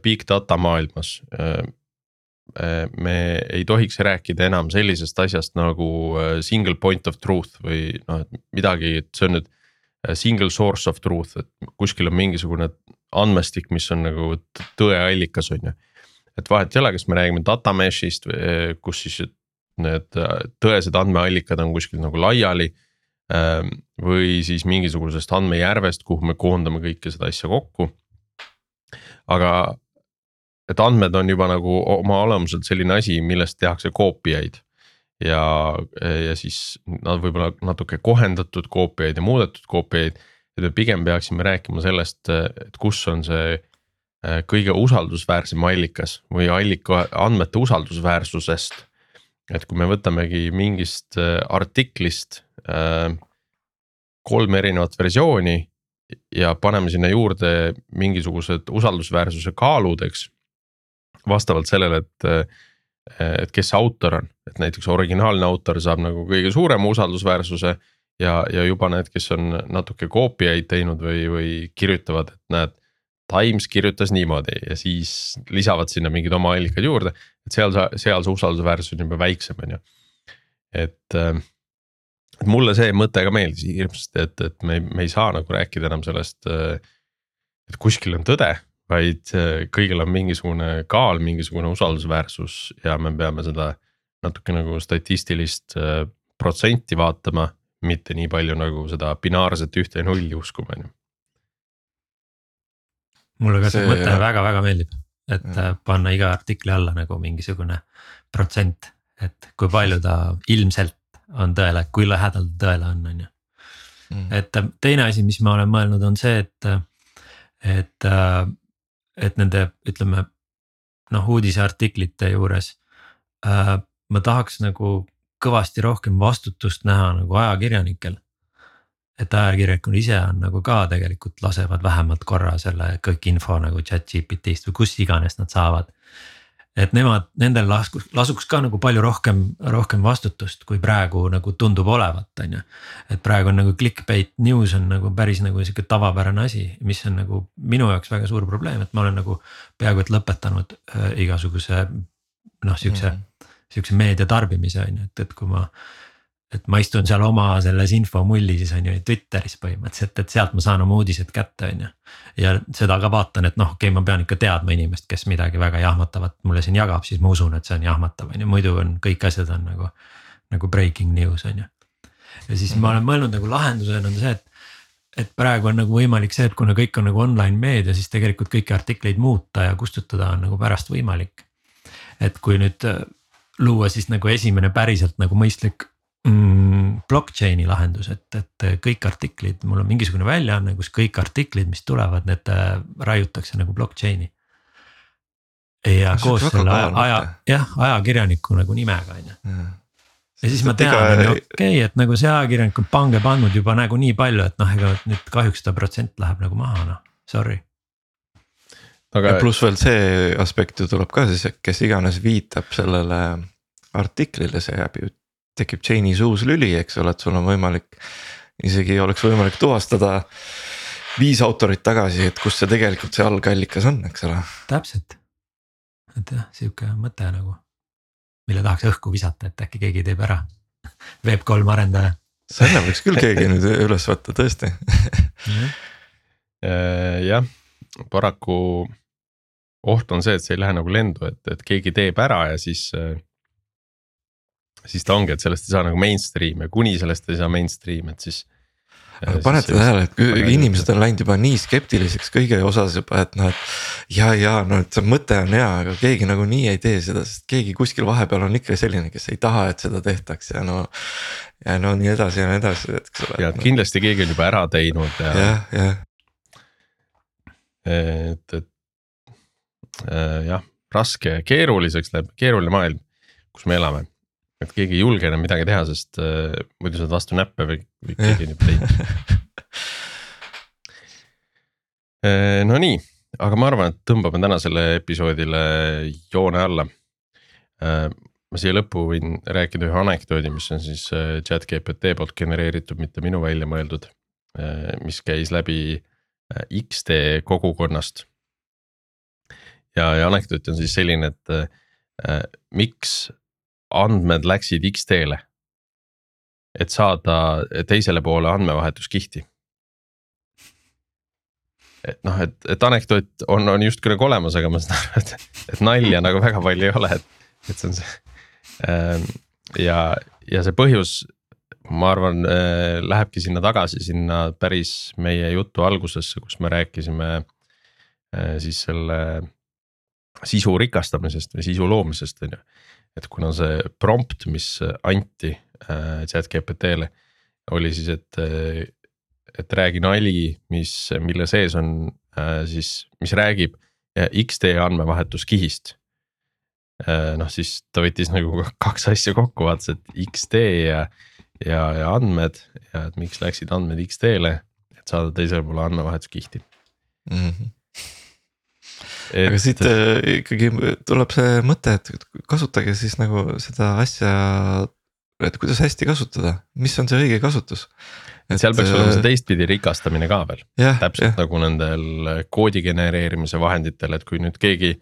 big data maailmas me ei tohiks rääkida enam sellisest asjast nagu single point of truth või noh, et midagi, et see on nüüd single source of truth, et kuskil on mingisugune andmestik, mis on nagu tõeallikas, on ju. et vahet ei ole, kas me räägime data mesh'ist, kus siis need tõesed andmeallikad on kuskil nagu laiali. või siis mingisugusest andmejärvest, kuhu me koondame kõike seda asja kokku. aga et andmed on juba nagu oma olemuselt selline asi, millest tehakse koopiaid ja, ja siis nad võib-olla natuke kohendatud koopiaid ja muudetud koopiaid. et me pigem peaksime rääkima sellest, et kus on see äh, kõige usaldusväärsem allikas või allika andmete usaldusväärsusest. et kui me võtamegi mingist äh, artiklist äh, kolm erinevat versiooni ja paneme sinna juurde mingisugused usaldusväärsuse kaalud, eks. vastavalt sellele, et et kes see autor on, et näiteks originaalne autor saab nagu kõige suurema usaldusväärsuse. ja, ja juba need, kes on natuke koopiaid teinud või, või kirjutavad, et näed. Times kirjutas niimoodi ja siis lisavad sinna mingid oma allikad juurde, et seal sa, seal see usaldusväärsus on juba väiksem, on ju. et, et mulle see mõte ka meeldis hirmsasti, et, et me, me ei saa nagu rääkida enam sellest. et kuskil on tõde vaid äh, kõigil on mingisugune kaal, mingisugune usaldusväärsus ja me peame seda natuke nagu statistilist äh, protsenti vaatama, mitte nii palju nagu seda binaarset ühte ja nulli uskuma, on ju. mulle ka see, see mõte väga-väga meeldib, et ja. Äh, panna iga artikli alla nagu mingisugune protsent, et kui palju ta ilmselt on tõele, kui lähedal ta tõele on, on ju. Mm. et teine asi, mis ma olen mõelnud, on see, et, et et nende, ütleme noh, uudiseartiklite juures äh,. ma tahaks nagu kõvasti rohkem vastutust näha nagu ajakirjanikel. et ajakirjanikud ise on nagu ka tegelikult lasevad vähemalt korra selle kõik info nagu chat GPT-st või kust iganes nad saavad et nemad, nendel laskuks, lasuks ka nagu palju rohkem, rohkem vastutust, kui praegu nagu tundub olevat, on ju. et praegu on nagu clickbait news on nagu päris nagu sihuke tavapärane asi, mis on nagu minu jaoks väga suur probleem, et ma olen nagu peaaegu et lõpetanud äh, igasuguse noh, sihukese mm., sihukese meedia tarbimise on ju, et, et kui ma et ma istun seal oma selles infomullis on ju Twitteris põhimõtteliselt, et sealt ma saan oma uudised kätte, on ju. ja seda ka vaatan, et noh, okei okay,, ma pean ikka teadma inimest, kes midagi väga jahmatavat mulle siin jagab, siis ma usun, et see on jahmatav, on ju, muidu on kõik asjad on nagu. nagu breaking news on ju. ja siis ma olen mõelnud nagu lahendusena on see, et. et praegu on nagu võimalik see, et kuna kõik on nagu online meedia, siis tegelikult kõiki artikleid muuta ja kustutada on nagu pärast võimalik. et kui nüüd äh, luua siis nagu esimene päriselt nagu mõistlik mm, blockchain'i lahendus, et, et kõik artiklid, mul on mingisugune väljaanne, kus kõik artiklid, mis tulevad, need äh, raiutakse nagu blockchain'i. ja no, koos selle aja, aja, jah, ajakirjaniku nagu nimega on ju. ja siis ma tean, okei okay,, et nagu see ajakirjanik on pange pannud juba nagu nii palju, et noh, ega nüüd kahjuks ta protsent läheb nagu maha, noh, sorry aga. pluss veel see aspekt ju tuleb ka siis, et kes iganes viitab sellele artiklile, see jääb ju tekib chainis uus lüli, eks ole, et sul on võimalik. isegi oleks võimalik tuvastada viis autorit tagasi, et kus see tegelikult see algallikas on, eks ole. täpselt, et jah, sihuke mõte nagu, mille tahaks õhku visata, et äkki keegi teeb ära Web3 arendaja. selle võiks küll keegi nüüd üles võtta, tõesti äh, jah, paraku oht on see, et see ei lähe nagu lendu, et, et keegi teeb ära ja siis äh, siis ta ongi, et sellest ei saa nagu mainstream ja kuni sellest ei saa mainstream, et siis. aga panete tähele, et inimesed on läinud juba nii skeptiliseks kõige osas juba, et noh, et. ja, ja no, et see mõte on hea, aga keegi nagunii ei tee seda, sest keegi kuskil vahepeal on ikka selline, kes ei taha, et seda tehtaks ja no. ja no nii edasi ja nii edasi, et eks ole. ja no. kindlasti keegi on juba ära teinud ja. jah, jah. et, et äh, jah, raske, keeruliseks läheb, keeruline maailm, kus me elame et keegi ei julge enam midagi teha, sest äh, muidu saad vastu näppe või, või keegi juba teinud äh, no nii, aga ma arvan, et tõmbame tänasele episoodile joone alla äh,. ma siia lõppu võin rääkida ühe anekdoodi, mis on siis äh, chat GPT poolt genereeritud, mitte minu välja mõeldud mis käis läbi X-tee kogukonnast. ja, ja anekdoot on siis selline, et miks andmed läksid X-teele. et saada teisele poole andmevahetuskihti. et noh, et, et anekdoot on, on justkui nagu olemas, aga ma saan aru, et, et nalja nagu väga palju ei ole, et, et see on see. Ähm, ja, ja see põhjus, ma arvan, äh, lähebki sinna tagasi, sinna päris meie jutu algusesse, kus me rääkisime äh, siis selle sisu rikastamisest või sisu loomisest, on ju. Et kuna see prompt, mis anti äh, chat GPT-le oli siis, et et räägi nali, mis, mille sees on äh, siis, mis räägib äh, X-tee andmevahetuskihist äh,. noh, siis ta võttis nagu kaks asja kokku, vaatas, et X-tee ja, ja, ja andmed ja et miks läksid andmed X-teele, et saada teisele poole andmevahetuskihti mm. -hmm. Et... aga siit äh, ikkagi tuleb see mõte, et kasutage siis nagu seda asja, et kuidas hästi kasutada, mis on see õige kasutus et seal peaks olema see teistpidi rikastamine ka veel, täpselt jah. nagu nendel koodi genereerimise vahenditel, et kui nüüd keegi.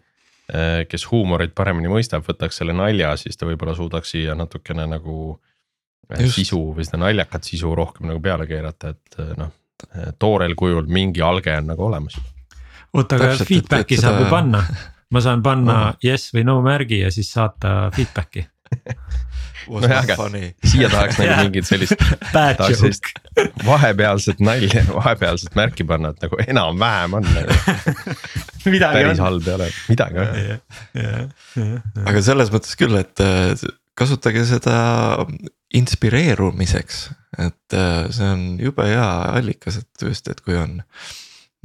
Kes huumorit paremini mõistab, võtaks selle nalja, siis ta võib-olla suudaks siia natukene nagu. Just. sisu või seda naljakat sisu rohkem nagu peale keerata, et noh, toorel kujul mingi alge on nagu olemas. Oota, aga feedback'i saab ju panna, ma saan panna no. yes või no märgi ja siis saata feedback'i. Nojah, aga siia tahaks nagu mingit sellist tahaks sellist vahepealset nalja, vahepealset märki panna, et nagu enam-vähem on nagu. päris halb ei ole, midagi on. aga selles mõttes küll, et äh, kasutage seda inspireerumiseks, et äh, see on jube hea allikas, et just, et kui on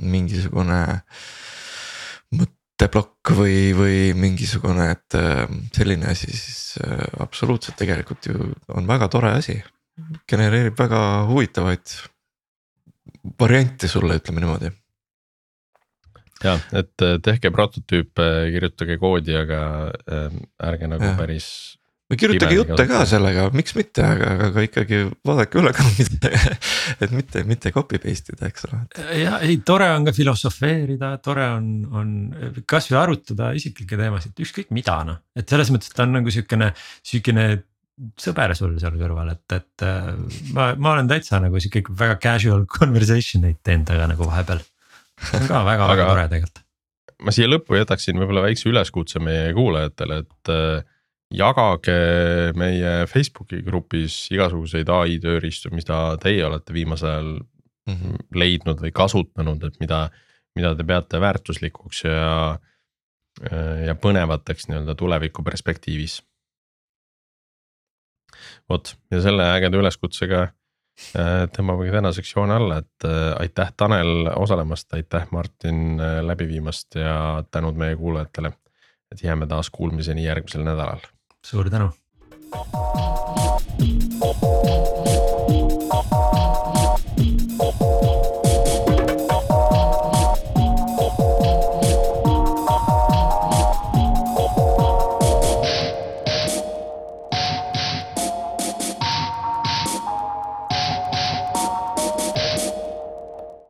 mingisugune mõtteplokk või, või mingisugune, et äh, selline asi, siis äh, absoluutselt tegelikult ju on väga tore asi. genereerib väga huvitavaid variante sulle, ütleme niimoodi. ja, et äh, tehke prototüüpe, kirjutage koodi, aga ärge nagu ja. päris või kirjutage jutte ka sellega, miks mitte, aga, aga ikkagi vaadake üle ka mitte, et mitte, mitte copy paste ida, eks ole. ja ei, tore on ka filosofeerida, tore on, on kasvõi arutada isiklikke teemasid, ükskõik mida noh, et selles mõttes ta on nagu sihukene, sihukene sõber sul seal kõrval, et, et äh, ma, ma olen täitsa nagu sihuke väga casual conversation eid teinud temaga nagu vahepeal. see on ka väga väga tore tegelikult. ma siia lõppu jätaksin võib-olla väikse üleskutse meie kuulajatele, et äh, jagage meie Facebooki grupis igasuguseid ai tööriistu, mida teie olete viimasel ajal mm -hmm. leidnud või kasutanud, et mida, mida te peate väärtuslikuks ja. ja põnevateks nii-öelda tuleviku perspektiivis. vot ja selle ägeda üleskutsega äh, tõmbamegi tänaseks joone alla, et äh, aitäh, Tanel osalemast, aitäh, Martin äh, läbi viimast ja tänud meie kuulajatele. et jääme taas kuulmiseni järgmisel nädalal suur tänu.